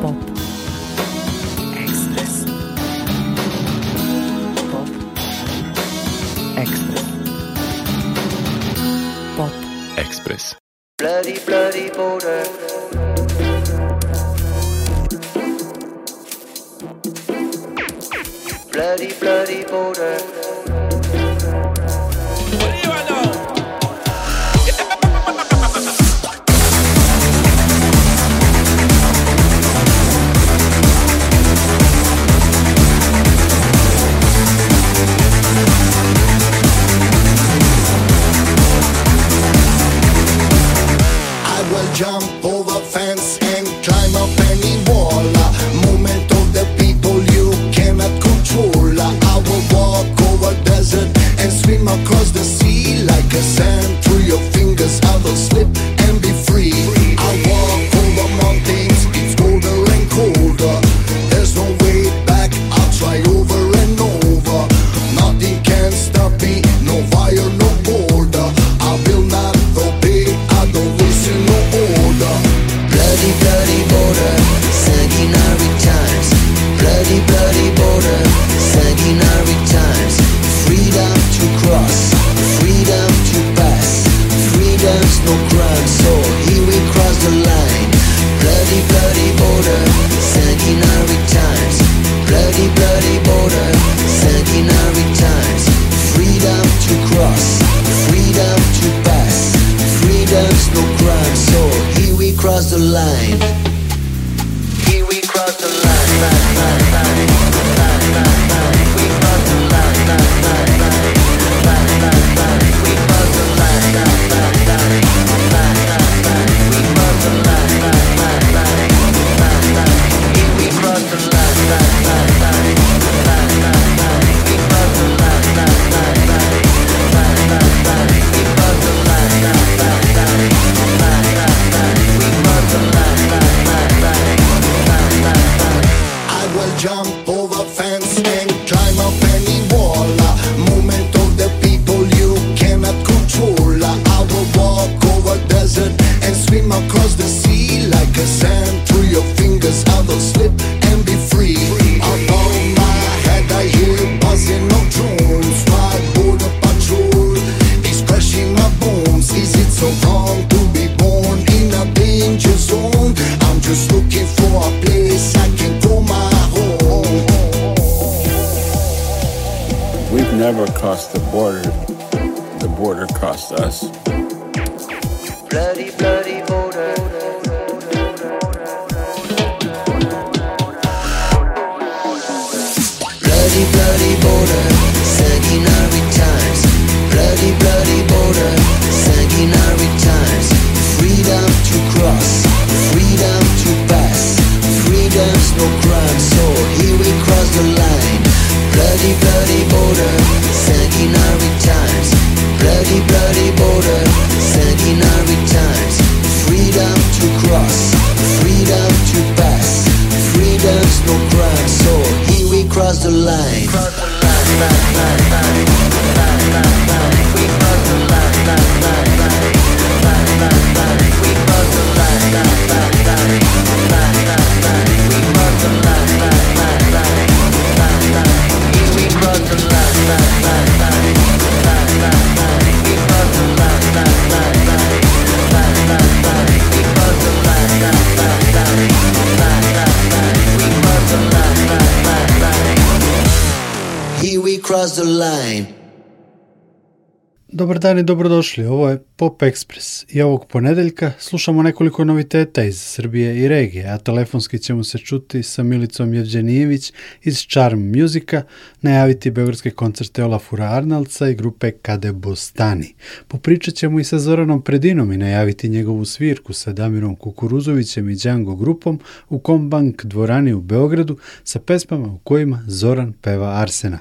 Pop. Express. Pop. Express. Pop. Express. Bloody, bloody border. the line Dobar dan i dobrodošli, ovo je Pop Express i ovog ponedeljka slušamo nekoliko noviteta iz Srbije i regije, a telefonski ćemo se čuti sa Milicom Jevđenijević iz Charm Musica, najaviti beogradske koncerte Olafura Arnalca i grupe Kade Bostani. Popričat ćemo i sa Zoranom Predinom i najaviti njegovu svirku sa Damirom Kukuruzovićem i Django grupom u Kombank dvorani u Beogradu sa pesmama u kojima Zoran peva Arsena.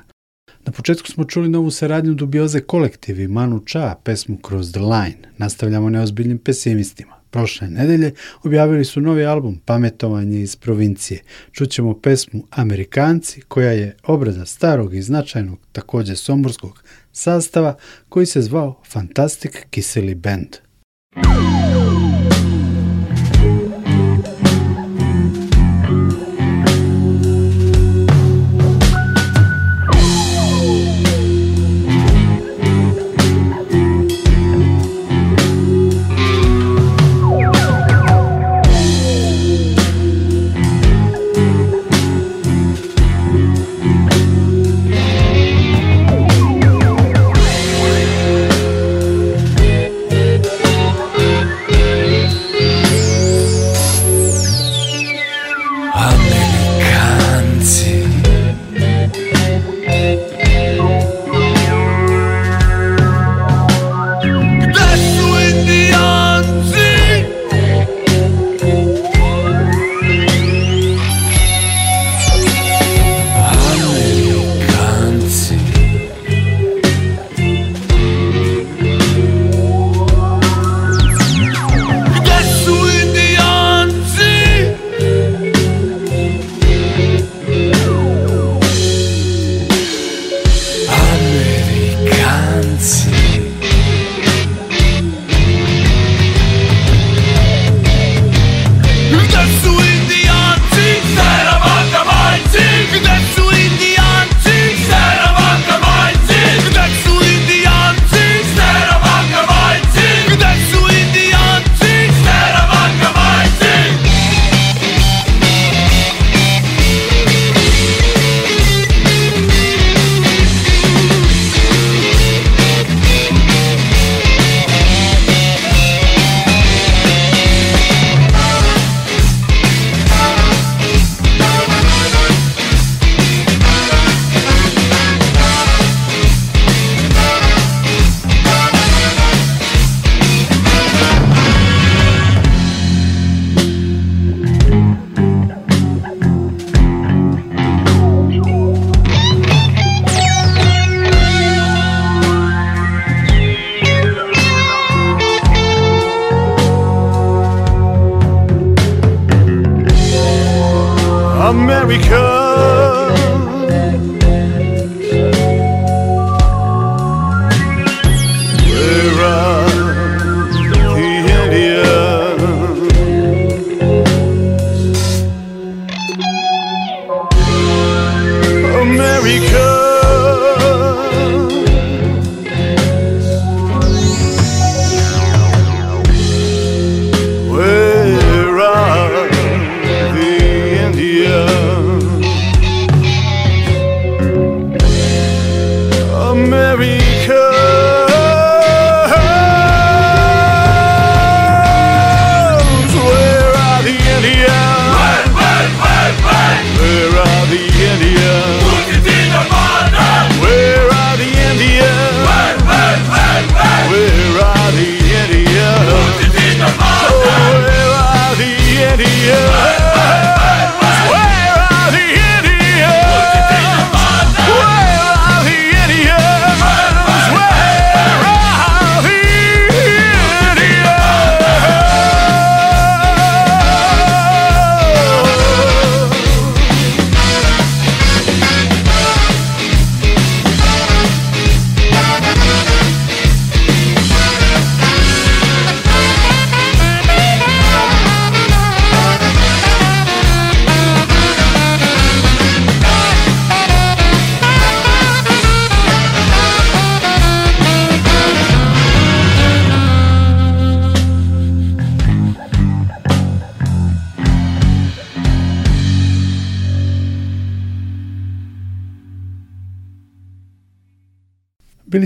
Na početku smo čuli novu saradnju dubioze kolektivi Manu Ča, pesmu Cross the Line. Nastavljamo neozbiljnim pesimistima. Prošle nedelje objavili su novi album Pametovanje iz provincije. Čućemo pesmu Amerikanci koja je obrada starog i značajnog također somborskog sastava koji se zvao Fantastic Kiseli Band.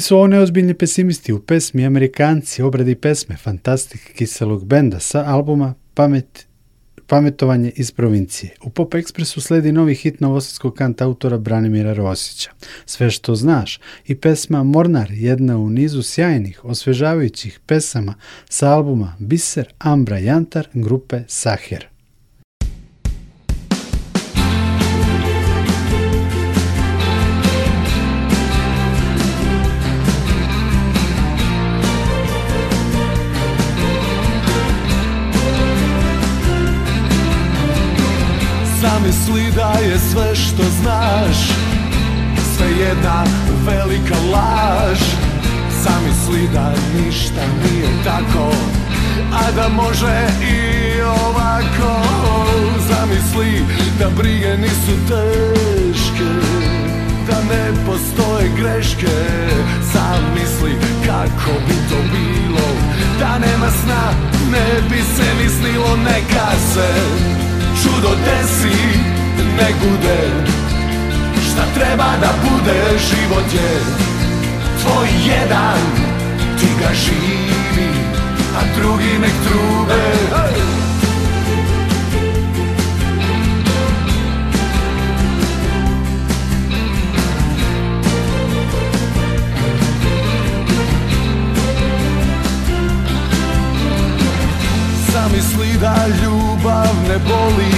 su ovo neozbiljni pesimisti u pesmi Amerikanci obradi pesme Fantastik kiselog benda sa albuma Pamet, Pametovanje iz provincije. U Pop Ekspresu sledi novi hit novosadskog kanta autora Branimira Rosića. Sve što znaš i pesma Mornar, jedna u nizu sjajnih, osvežavajućih pesama sa albuma Biser, Ambra, Jantar, grupe Saher. Zamisli da je sve što znaš Sve jedna velika laž Zamisli da ništa nije tako A da može i ovako Zamisli da brige nisu teške Da ne postoje greške Zamisli kako bi to bilo Da nema sna ne bi se mislilo snilo neka se čudo desi, ne gude Šta treba da bude život je Tvoj jedan, ti ga živi A drugi nek trube Zamisli da ljubi ljubav ne boli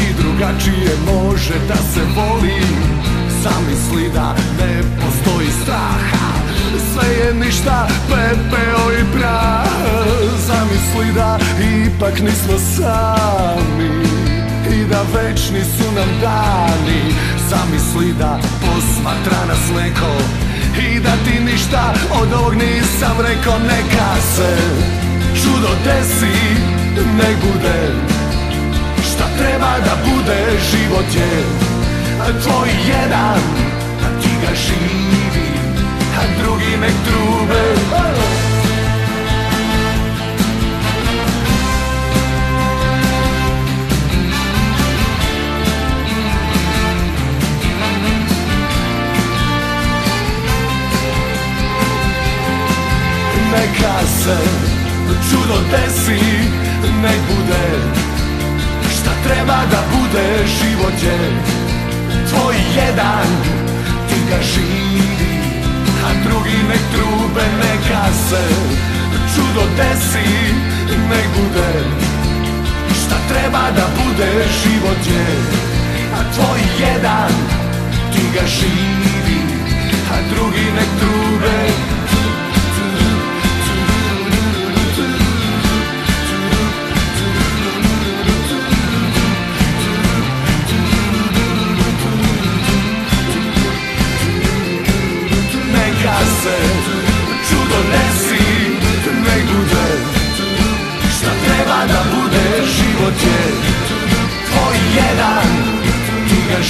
I drugačije može da se voli Zamisli da ne postoji straha Sve je ništa, pepeo i prah Zamisli da ipak nismo sami I da večni su nam dani Zamisli da posmatra nas neko I da ti ništa od ovog nisam rekao Neka se čudo desi ne bude Šta treba da bude život je Tvoj jedan, a ti ga živi jedan Ti ga živi, a drugi nek trube neka se Čudo desi, nek bude Šta treba da bude, život je A tvoj jedan, ti ga živi A drugi nek trube život je tvoj jedan, ti ga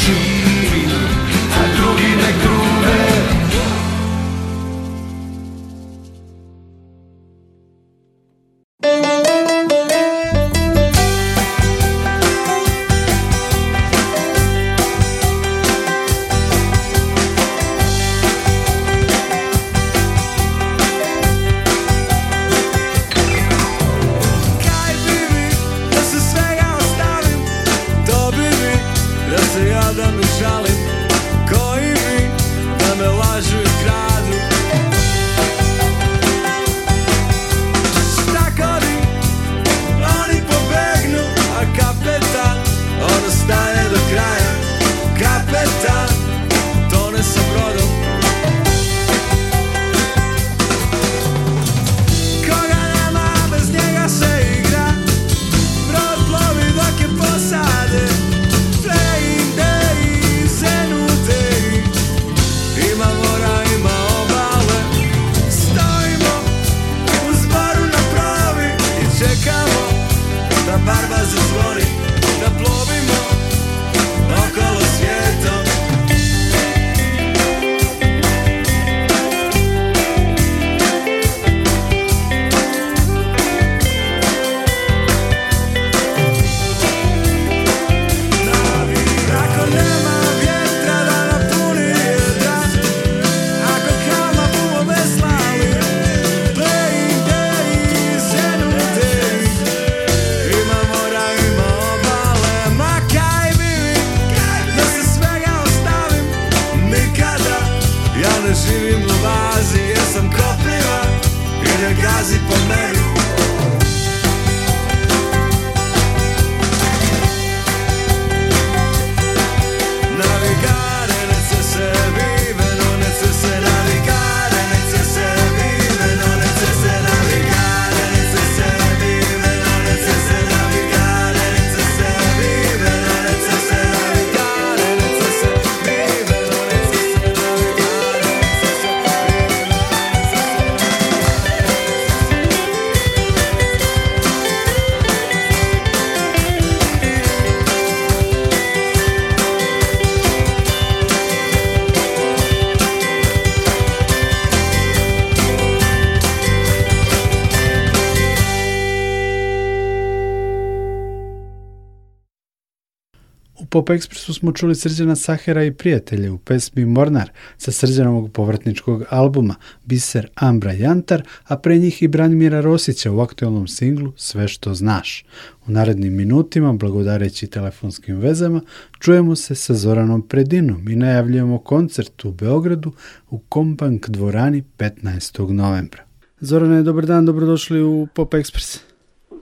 Pop Expressu smo čuli Srđana Sahera i prijatelje u pesmi Mornar sa Srđanovog povrtničkog albuma Biser Ambra Jantar, a pre njih i Branimira Rosića u aktualnom singlu Sve što znaš. U narednim minutima, blagodareći telefonskim vezama, čujemo se sa Zoranom Predinom i najavljujemo koncert u Beogradu u Kompank dvorani 15. novembra. Zorane, dobar dan, dobrodošli u Pop Express.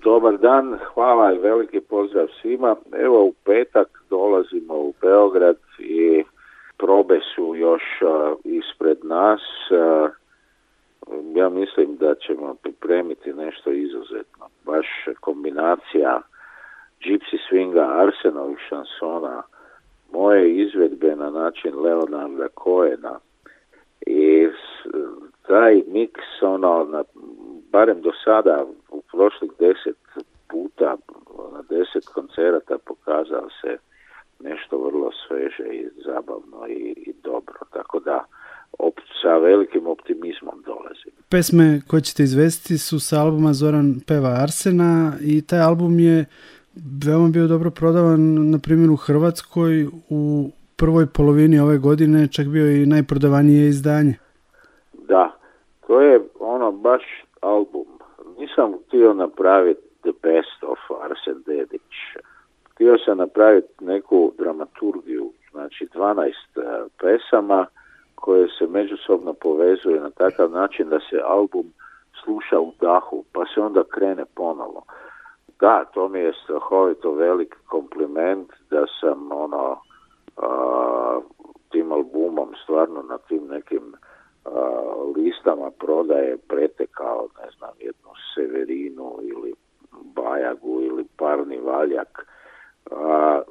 Dobar dan, hvala i veliki pozdrav svima. Evo u petak dolazimo u Beograd i probe su još ispred nas. Ja mislim da ćemo pripremiti nešto izuzetno. Baš kombinacija Gypsy Swinga, i šansona, moje izvedbe na način Leonarda Koena i taj miks ono, na, barem do sada u prošlih deset puta na deset koncerata pokazao se nešto vrlo sveže i zabavno i, i dobro. Tako da op, sa velikim optimizmom dolazim. Pesme koje ćete izvesti su sa albuma Zoran Peva Arsena i taj album je veoma bio dobro prodavan, na primjer u Hrvatskoj u prvoj polovini ove godine čak bio i najprodavanije izdanje. Da, to je ono baš album. Nisam htio napraviti the best of Arsen Dedić htio sam napraviti neku dramaturgiju, znači 12 e, pesama koje se međusobno povezuje na takav način da se album sluša u dahu, pa se onda krene ponovo. Da, to mi je strahovito velik kompliment da sam ono tim albumom stvarno na tim nekim listama prodaje pretekao, ne znam, jednu Severinu ili Bajagu ili Parni Valjak a,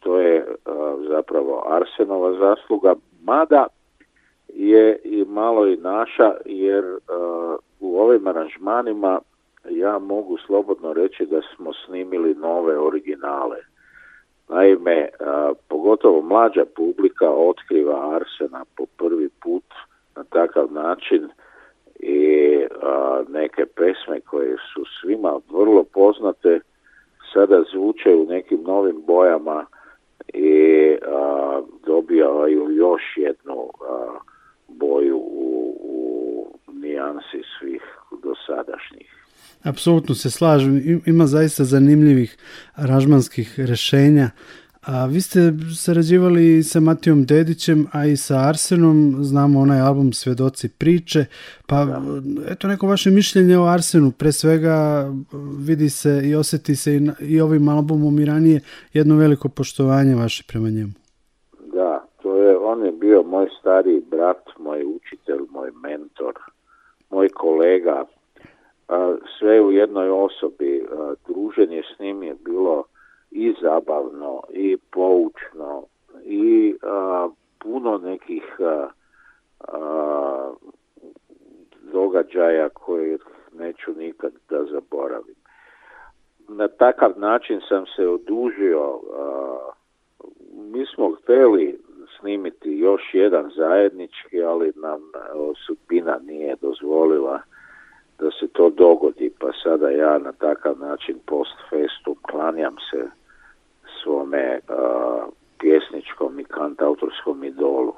to je zapravo Arsenova zasluga, mada je i malo i naša jer u ovim aranžmanima ja mogu slobodno reći da smo snimili nove originale. Naime, pogotovo mlađa publika otkriva Arsena po prvi put na takav način i neke pesme koje su svima vrlo poznate sada zvuče u nekim novim bojama i a, još jednu boju u, nijansi svih dosadašnjih. Apsolutno se slažem, ima zaista zanimljivih aranžmanskih rješenja a vi ste sarađivali sa Matijom Dedićem, a i sa Arsenom, znamo onaj album Svedoci priče, pa eto neko vaše mišljenje o Arsenu, pre svega vidi se i osjeti se i, ovim albumom i ranije jedno veliko poštovanje vaše prema njemu. Da, to je, on je bio moj stari brat, moj učitelj, moj mentor, moj kolega, sve u jednoj osobi, druženje s njim je bilo i zabavno i poučno i puno nekih događaja koje neću nikad da zaboravim. Na takav način sam se odužio, mi smo htjeli snimiti još jedan zajednički, ali nam e, sudbina nije dozvolila da se to dogodi, pa sada ja na takav način post festu klanjam se svome pjesničkom i kantautorskom idolu.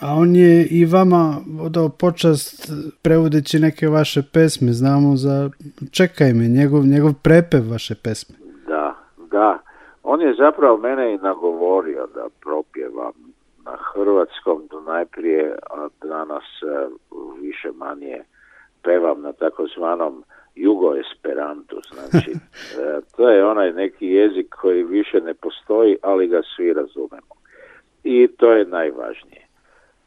A on je i vama odao počast prevodeći neke vaše pesme, znamo za Čekaj njegov, njegov prepev vaše pesme. Da, da. On je zapravo mene i nagovorio da propjevam na hrvatskom do najprije, a danas e, više manje pevam na takozvanom esperantu, znači e, to je onaj neki jezik koji više ne postoji, ali ga svi razumemo. I to je najvažnije.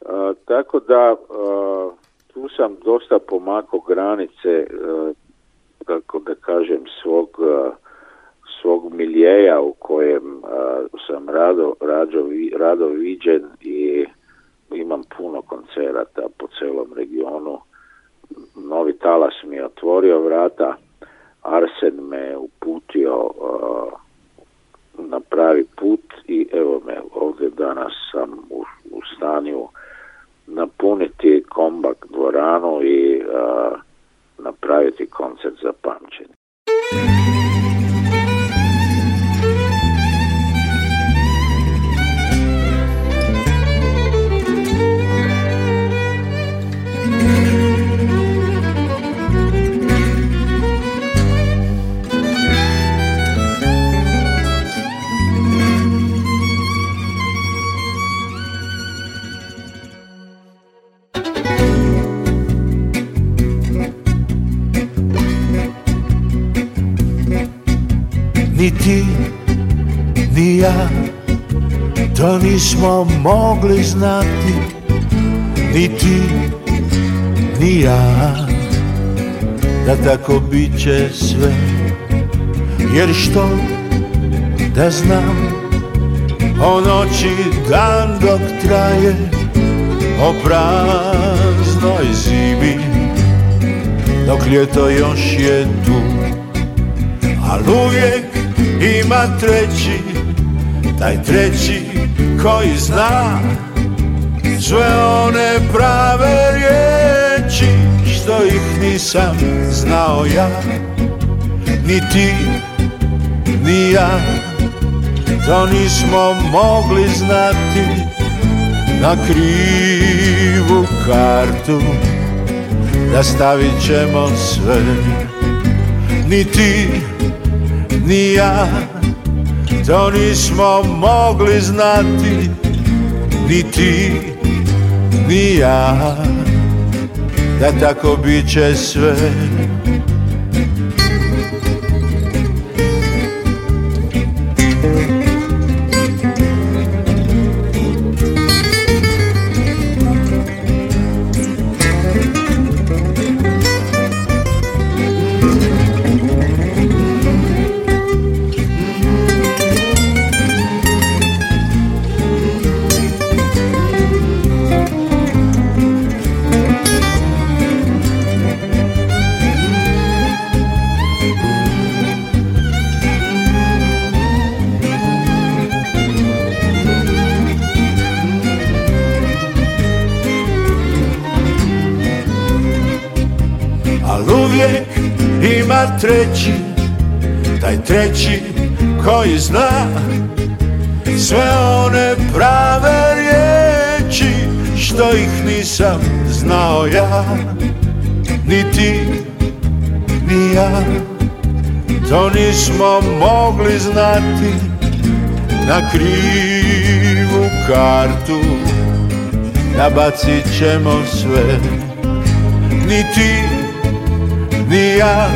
E, tako da e, tu sam dosta pomako granice, kako da kažem, svog svog milijeja u kojem sam rado, rađo, rado viđen i imam puno koncerata po celom regionu novi talas mi je otvorio vrata, Arsen me uputio na pravi put i evo me ovdje danas sam u, stanju napuniti kombak dvoranu i napraviti koncert za pamćenje. To nismo mogli znati Ni ti, ni ja Da tako bit će sve Jer što da znam O noći dan dok traje O praznoj zimi Dok ljeto još je tu Al uvijek ima treći Taj treći koji zna sve one prave riječi što ih nisam znao ja ni ti ni ja to nismo mogli znati na krivu kartu da stavit ćemo sve ni ti ni ja to nismo mogli znati Ni ti, ni ja Da tako bit će sve treći, taj treći koji zna sve one prave riječi što ih nisam znao ja, ni ti, ni ja. To nismo mogli znati na krivu kartu Nabacit ćemo sve Ni ti, ni ja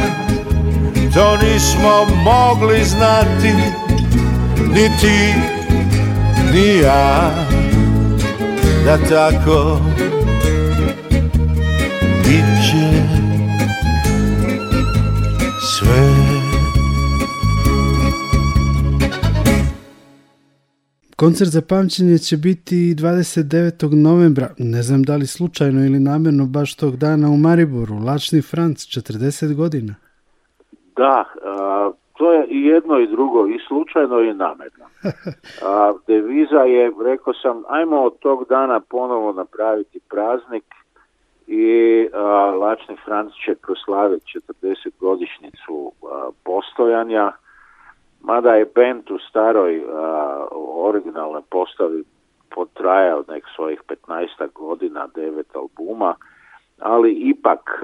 to nismo mogli znati Ni ti, ni ja Da tako bit će sve Koncert za pamćenje će biti 29. novembra, ne znam da li slučajno ili namjerno baš tog dana u Mariboru, Lačni Franc, 40 godina. Da, to je i jedno i drugo, i slučajno i nametno. A, deviza je, rekao sam, ajmo od tog dana ponovo napraviti praznik i Lačni Franc će proslaviti 40 godišnicu postojanja, mada je bent u staroj originalnoj postavi potrajao nek svojih 15 godina, devet albuma, ali ipak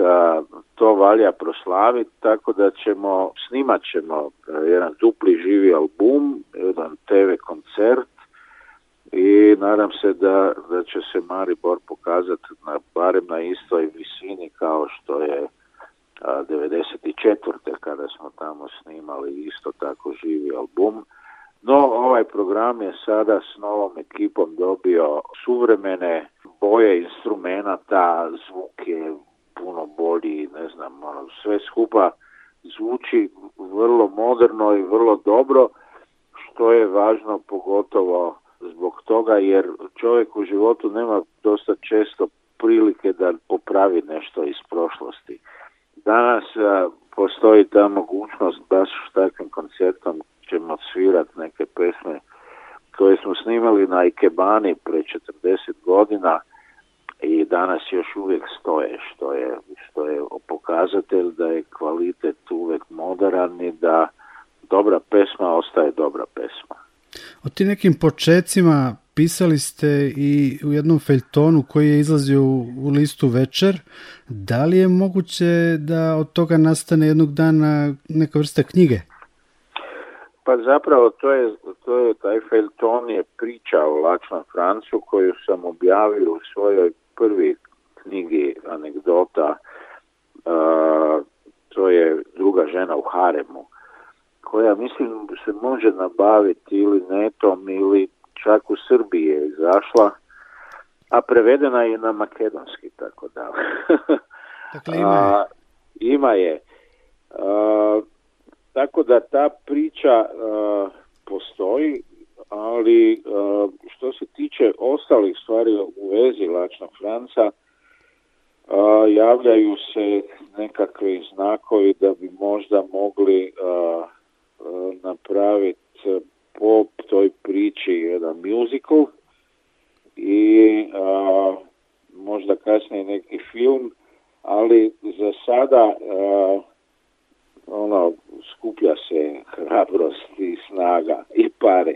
to valja proslaviti tako da ćemo, snimat ćemo jedan dupli živi album, jedan TV koncert i nadam se da, da će se Maribor pokazati na, barem na istoj visini kao što je a, 94. kada smo tamo snimali isto tako živi album. No, ovaj program je sada s novom ekipom dobio suvremene boje instrumenta, zvuk je puno bolji, ne znam, ono, sve skupa zvuči vrlo moderno i vrlo dobro, što je važno pogotovo zbog toga jer čovjek u životu nema dosta često prilike da popravi nešto iz prošlosti. Danas postoji ta mogućnost baš s takvim koncertom ćemo svirati neke pesme koje smo snimali na Ikebani pre 40 godina i danas još uvijek stoje, što je, što je pokazatelj da je kvalitet uvijek moderan i da dobra pesma ostaje dobra pesma. O ti nekim počecima pisali ste i u jednom feltonu koji je izlazio u listu večer. Da li je moguće da od toga nastane jednog dana neka vrsta knjige? Pa zapravo to je, to je taj Felton je priča o Lačnom Francu koju sam objavio u svojoj prvi knjigi anegdota to je druga žena u haremu koja mislim se može nabaviti ili netom ili čak u Srbiji je izašla a prevedena je na makedonski tako da dakle ima je, ima je. Tako da ta priča e, postoji, ali e, što se tiče ostalih stvari u vezi Lačnog Franca, e, javljaju se nekakvi znakovi da bi možda mogli napraviti po toj priči jedan musical i možda kasnije neki film, ali za sada ono, skuplja se hrabrost i snaga i pare.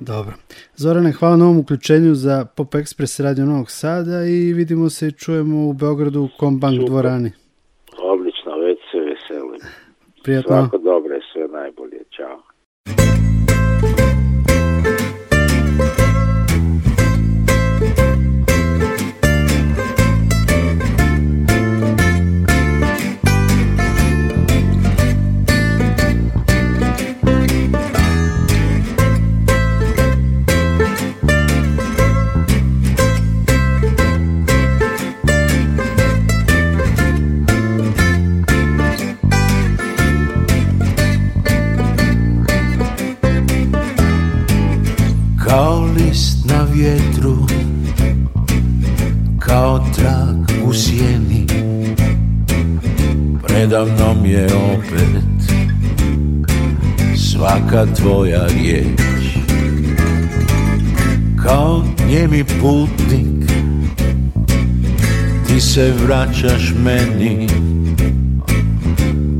Dobro. Zorane, hvala na ovom uključenju za Pop Express Radio Novog Sada i vidimo se i čujemo u Beogradu u Kombank dvorani. Odlično, već se veselim. Prijatno. Svako dobro. Nedavno mi je opet Svaka tvoja riječ Kao mi putnik Ti se vraćaš meni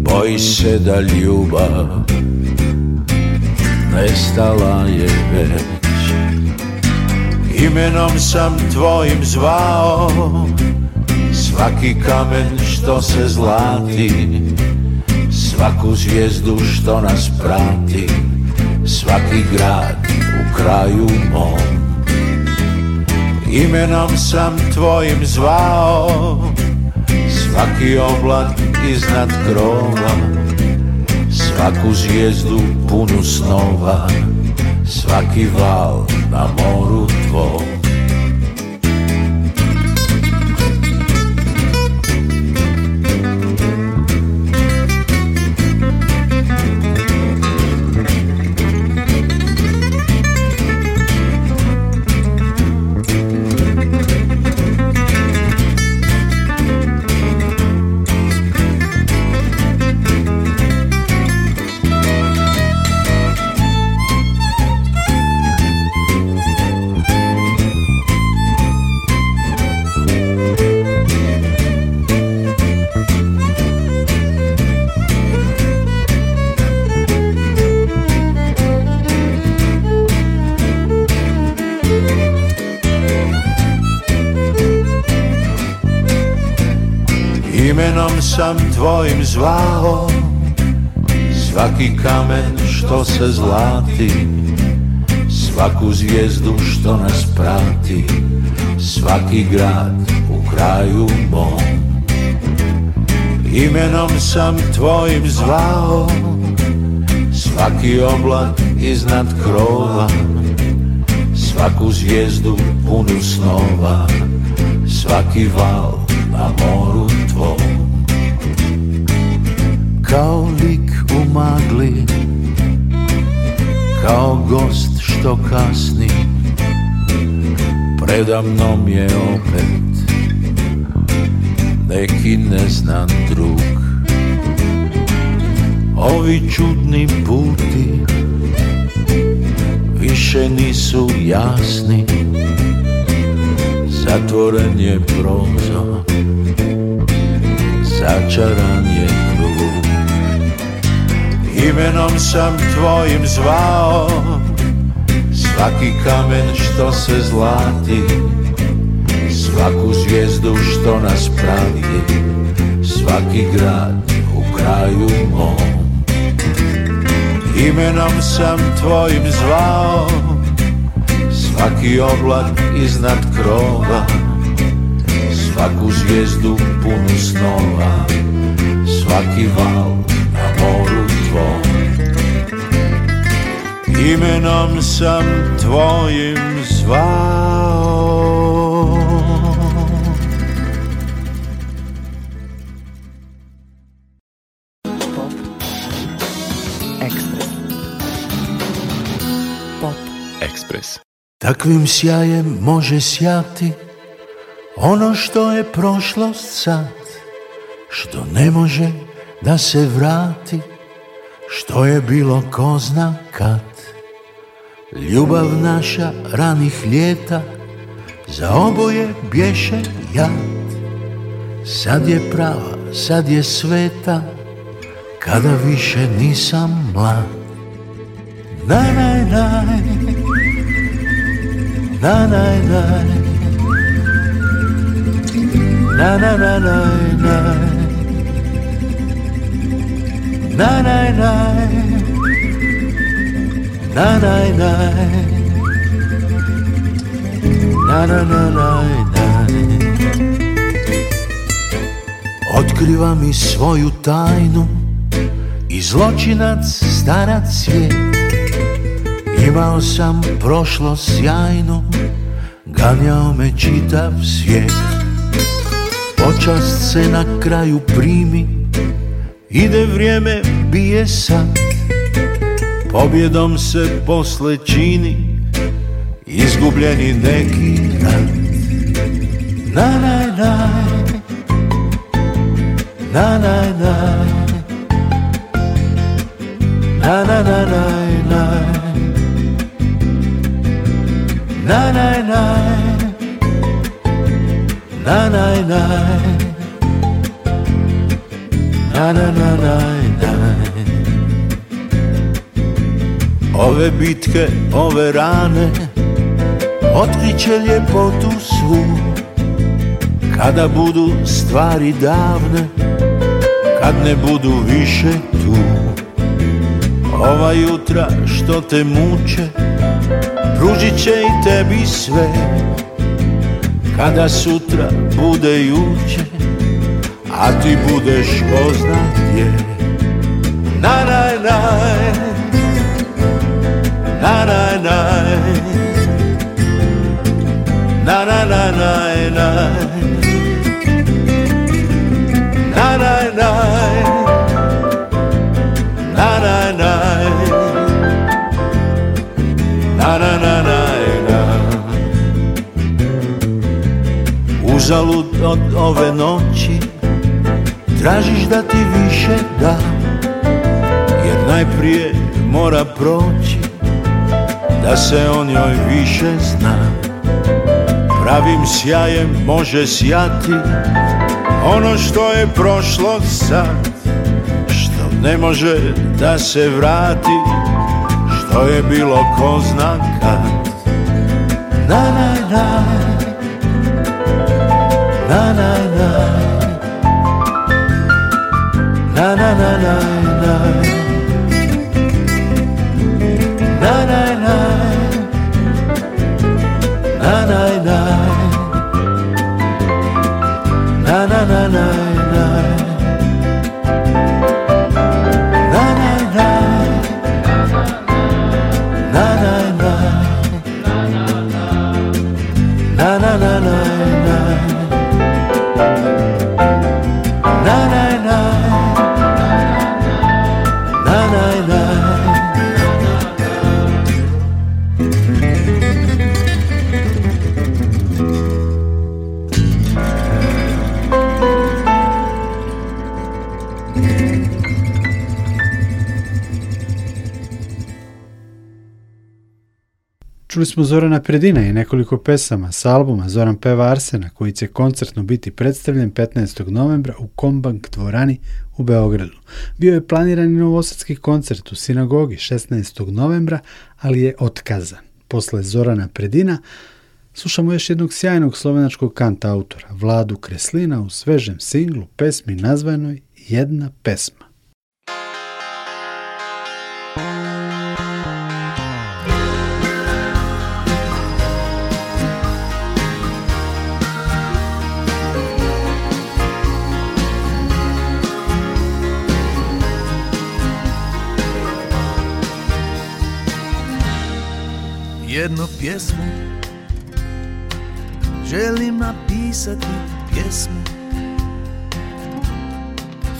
Boji se da ljubav Nestala je već Imenom sam tvojim zvao Svaki kamen što se zlati Svaku zvijezdu što nas prati Svaki grad u kraju mom Imenom sam tvojim zvao Svaki oblak iznad krova Svaku zvijezdu punu snova Svaki val na moru tvoj. Svaki kamen što se zlati Svaku zvijezdu što nas prati Svaki grad u kraju mom Imenom sam tvojim zvao Svaki oblak iznad krova Svaku zvijezdu punu snova Svaki val na moru tvoj Kao lik u magli Kao gost što kasni mnom je opet Neki neznan drug Ovi čudni puti Više nisu jasni Zatvoren je prozor Začaran je Imenom sam tvojim zvao Svaki kamen što se zlati Svaku zvijezdu što nas pravi Svaki grad u kraju mom Imenom sam tvojim zvao Svaki oblak iznad krova Svaku zvijezdu punu snova Svaki val imenom sam tvojim zvao Takvim sjajem može sjati ono što je prošlost sad, što ne može da se vrati, što je bilo ko zna kad. Ljubav naša ranih ljeta Za oboje bješe jad Sad je prava, sad je sveta Kada više nisam mlad Naj, naj, naj Na, naj, naj Na, na, na, naj, naj Na, naj, naj na na na na na na na Otkriva mi svoju tajnu i zločinac starac je Imao sam prošlo sjajno, ganjao me čitav svijet Počast se na kraju primi, ide vrijeme bije Pobjedom se posle čini Izgubljeni neki dan Na na na Na na na Na na na na Na na na Na na na Na na na na Ove bitke, ove rane Otkriće ljepotu svu Kada budu stvari davne Kad ne budu više tu Ova jutra što te muče Pružit će i tebi sve Kada sutra bude juče A ti budeš ko je gdje Na, na, na, na na na na na na na na od ove noći Tražiš da ti više dam Jer najprije mora proći da se o njoj više zna Pravim sjajem može sjati ono što je prošlo sad Što ne može da se vrati Što je bilo ko zna kad Na na na Na na na Na na na na Čuli smo Zorana Predina i nekoliko pesama s albuma Zoran Peva Arsena koji će koncertno biti predstavljen 15. novembra u Kombank dvorani u Beogradu. Bio je planiran i novosadski koncert u sinagogi 16. novembra, ali je otkazan. Posle Zorana Predina slušamo još jednog sjajnog slovenačkog kanta autora, Vladu Kreslina u svežem singlu pesmi nazvanoj Jedna pesma. jednu pjesmu Želim napisati pjesmu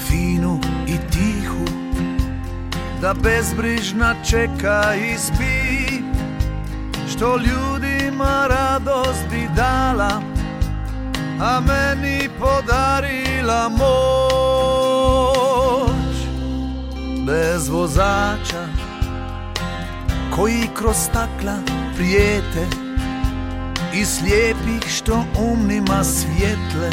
Finu i tihu Da bezbrižna čeka i spi Što ljudima radost bi dala A meni podarila moć Bez vozača koji kroz stakla prijete i slijepih što umnima svjetle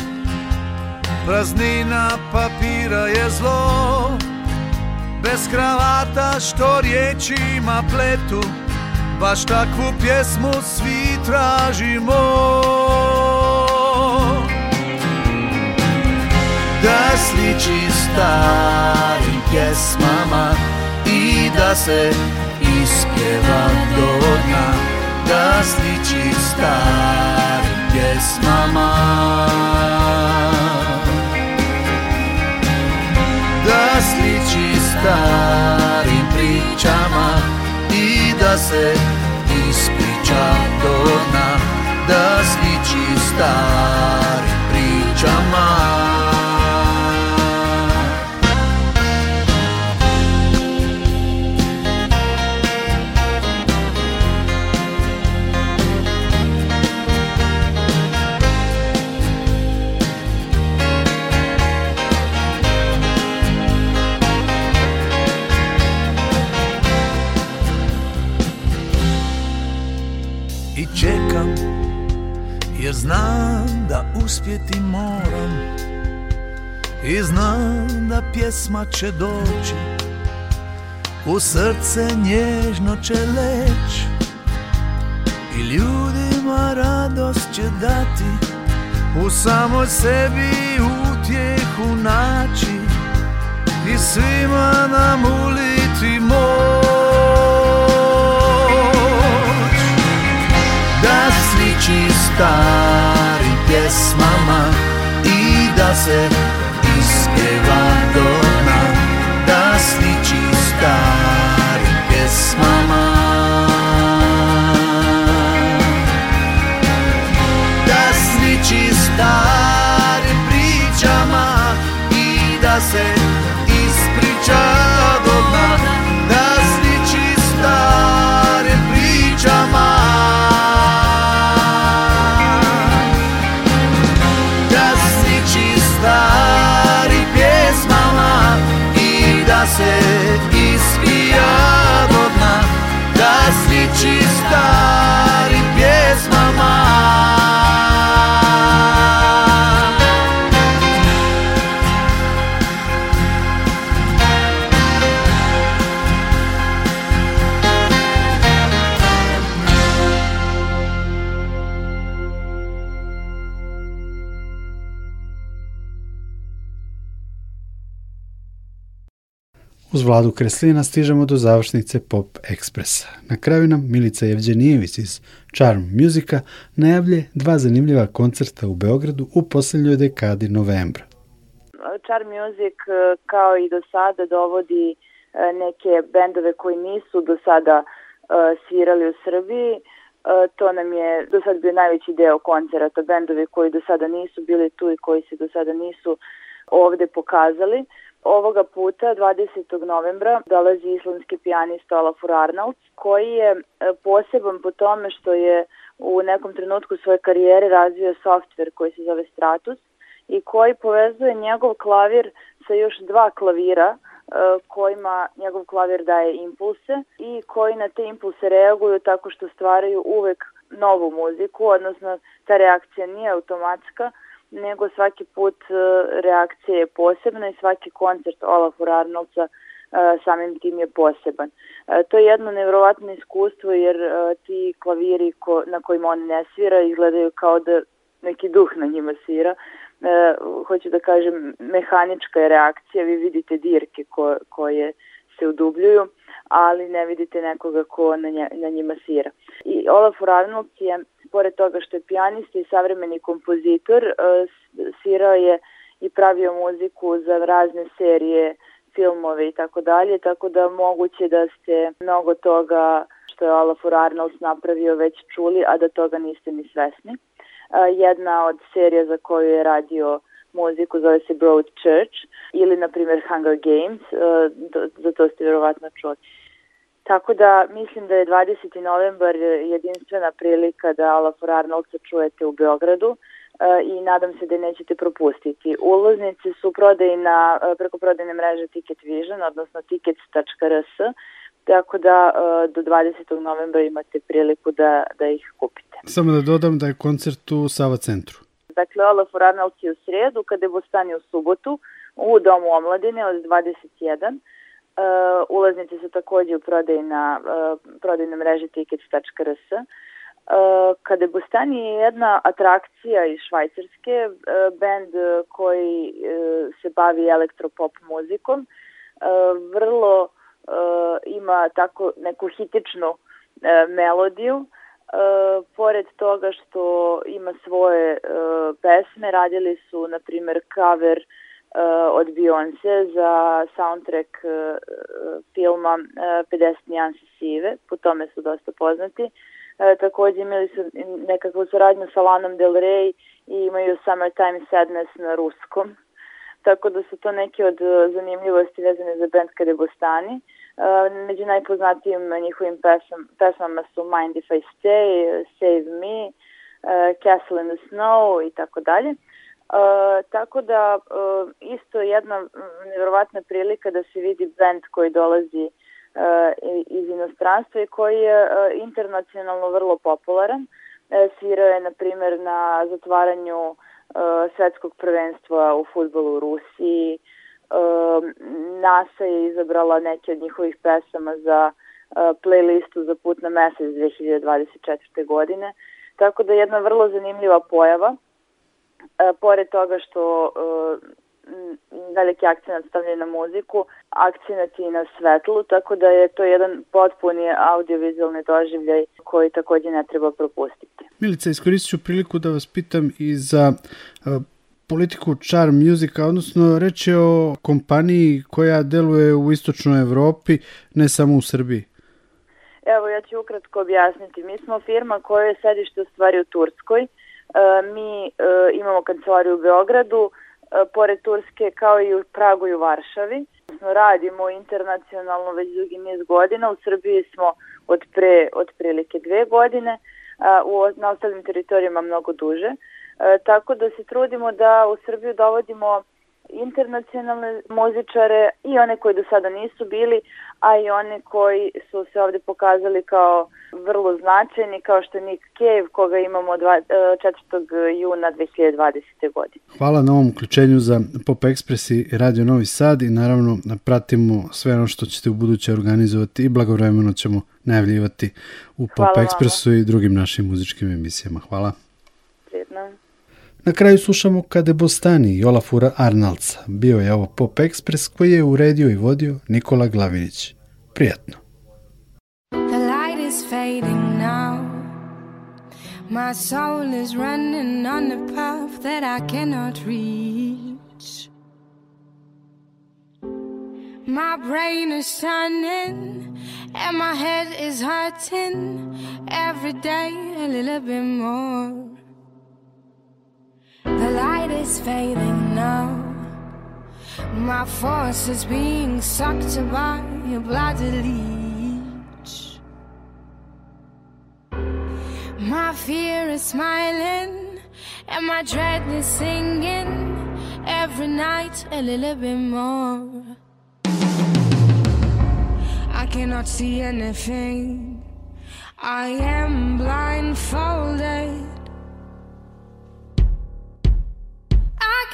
Praznina papira je zlo Bez kravata što riječima pletu Baš takvu pjesmu svi tražimo Da sliči starim pjesmama I da se ispjeva do dna Da sliči starim pjesmama Da sliči starim pričama I da se ispriča do dna Da sliči starim pričama I znam da pjesma će doći U srce nježno će leć I ljudima radost će dati U samoj sebi utjehu naći I svima nam uliti moć Da sliči stari pjesmama I da se starim pjesmama Da sniči starim pričama i da se noite. Uz vladu Kreslina stižemo do završnice Pop Expressa. Na kraju nam Milica Jevđenijević iz Charm Musica najavlje dva zanimljiva koncerta u Beogradu u posljednjoj dekadi novembra. Charm Music e, kao i do sada dovodi e, neke bendove koji nisu do sada e, svirali u Srbiji. To nam je do sada bio najveći deo koncerata, bendovi koji do sada nisu bili tu i koji se do sada nisu ovdje pokazali. Ovoga puta, 20. novembra, dolazi islamski pijanista Olafur Arnalds, koji je e, poseban po tome što je u nekom trenutku svoje karijere razvio softver koji se zove Stratus i koji povezuje njegov klavir sa još dva klavira e, kojima njegov klavir daje impulse i koji na te impulse reaguju tako što stvaraju uvek novu muziku, odnosno ta reakcija nije automatska, nego svaki put e, reakcija je posebna i svaki koncert Olafu Arnoldsa e, samim tim je poseban. E, to je jedno nevjerovatno iskustvo jer ti klaviri na kojima on ne svira izgledaju kao da neki duh na njima svira. Hoću da kažem, mehanička je reakcija, vi vidite dirke koje se udubljuju, ali ne vidite nekoga ko na, nje, na njima sira. I Olaf je, pored toga što je pijanist i savremeni kompozitor, e, svirao je i pravio muziku za razne serije, filmove i tako dalje, tako da moguće da ste mnogo toga što je Olaf Arnolds napravio već čuli, a da toga niste ni svesni. E, jedna od serija za koju je radio muziku, zove se Broad Church ili na primjer Hunger Games, e, za to ste vjerovatno čuli. Tako da mislim da je 20. novembar jedinstvena prilika da Olafur Arnoldsa čujete u Beogradu e, i nadam se da nećete propustiti. Ulaznice su prodaje na, e, preko prodajne mreže Ticket Vision, odnosno tickets.rs, tako da do 20. novembra imate priliku da, da ih kupite. Samo da dodam da je koncert u Sava centru. Dakle, Olaf Ranalc je u sredu, kada je Bostani u subotu, u Domu omladine od 21. Uh, ulaznice su također u prodaj na, uh, prodajnoj mreži tickets.rs. Uh, kada je jedna atrakcija iz Švajcarske, uh, band koji uh, se bavi elektropop muzikom, uh, vrlo ima tako neku hitičnu melodiju, E, pored toga što ima svoje e, pesme, radili su, na primjer, cover e, od Beyoncé za soundtrack filma 50 nijansi sive, po tome su dosta poznati. Također imali su nekakvu suradnju sa Lanom Del Rey i imaju Time Sadness na ruskom. Tako da su to neke od zanimljivosti vezane za band Kadegostani. Eh, među najpoznatijim njihovim pesam, pesmama su Mind If I Stay, Save Me, eh, Castle in the Snow i tako dalje. Eh, tako da isto jedna mm, nevjerovatna prilika da se vidi band koji dolazi iz inostranstva i koji je internacionalno vrlo popularan. Svirao je, na primjer, na zatvaranju svjetskog prvenstva u futbolu u Rusiji, Ehm, NASA je izabrala neke od njihovih pesama za e, playlistu za put na mesec 2024. godine. Tako da je jedna vrlo zanimljiva pojava. E, pored toga što e, veliki akcent stavlja na muziku, akcent i na svetlu, tako da je to jedan potpuni audiovizualni doživljaj koji također ne treba propustiti. Milica, iskoristit ću priliku da vas pitam i za politiku Charm Music, odnosno reći o kompaniji koja deluje u istočnoj Evropi, ne samo u Srbiji. Evo ja ću ukratko objasniti. Mi smo firma koja je sedište u stvari u Turskoj. E, mi e, imamo kancelariju u Beogradu, e, pored Turske kao i u Pragu i u Varšavi. Smo radimo internacionalno već dugi niz godina. U Srbiji smo od pre otprilike dve godine, na ostalim teritorijama mnogo duže. E, tako da se trudimo da u Srbiju dovodimo internacionalne muzičare i one koji do sada nisu bili, a i one koji su se ovdje pokazali kao vrlo značajni, kao što je Nick Cave, koga imamo 4. E, juna 2020. godine. Hvala na ovom uključenju za Pop Express i Radio Novi Sad i naravno pratimo sve ono što ćete u buduće organizovati i blagovremeno ćemo najavljivati u Pop Expressu i drugim našim muzičkim emisijama. Hvala. На крај слушамо каде Бостани и Олафура Арналдс. Био е ово поп експрес кој е уредио и водио Никола Главинич. Пријатно. The light is fading now My soul is running on a path that I cannot reach My brain is turning And my head is hurting Every day a little bit more The light is fading now. My force is being sucked by your bloody leech. My fear is smiling, and my dread is singing. Every night, a little bit more. I cannot see anything. I am blindfolded.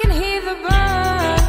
can hear the birds.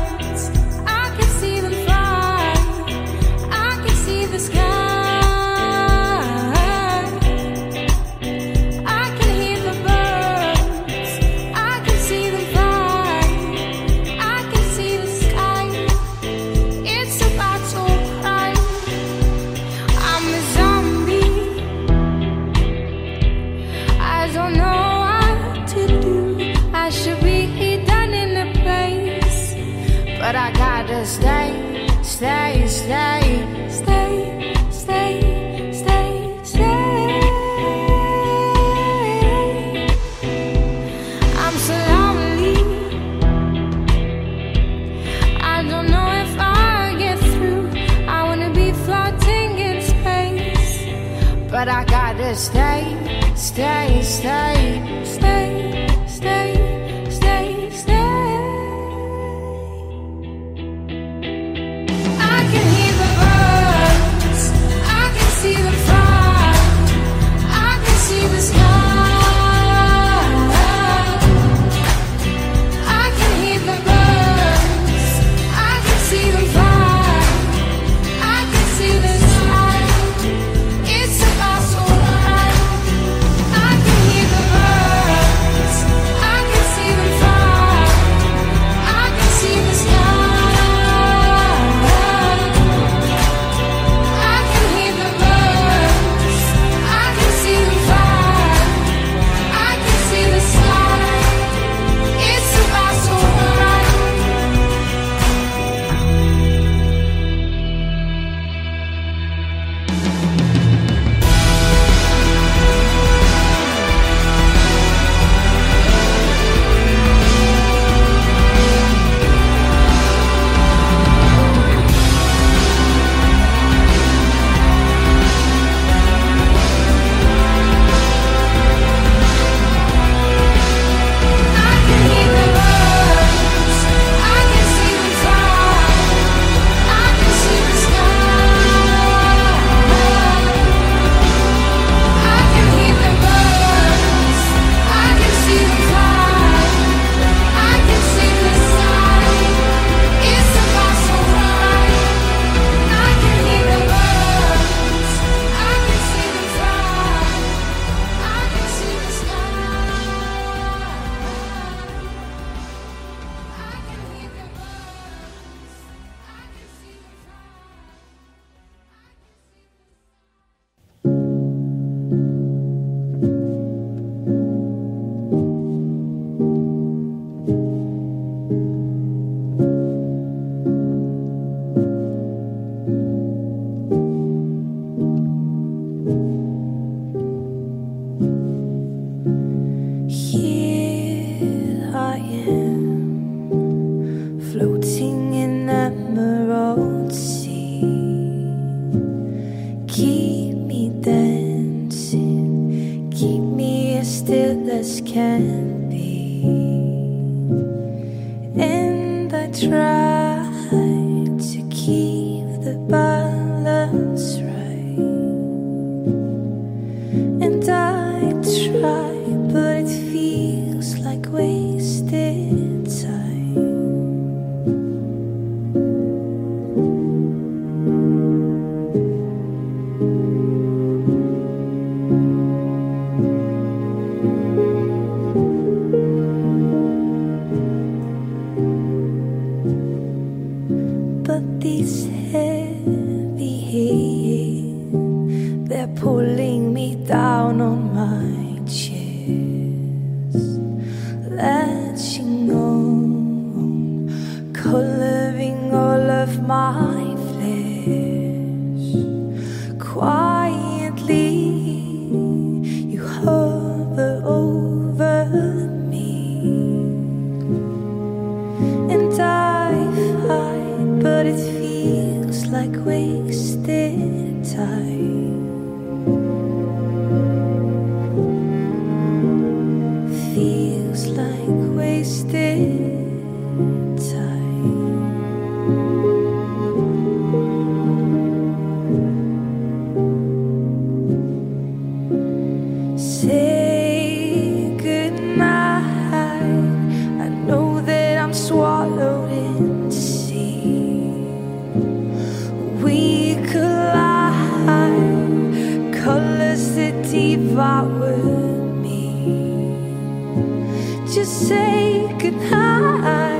Just say goodnight.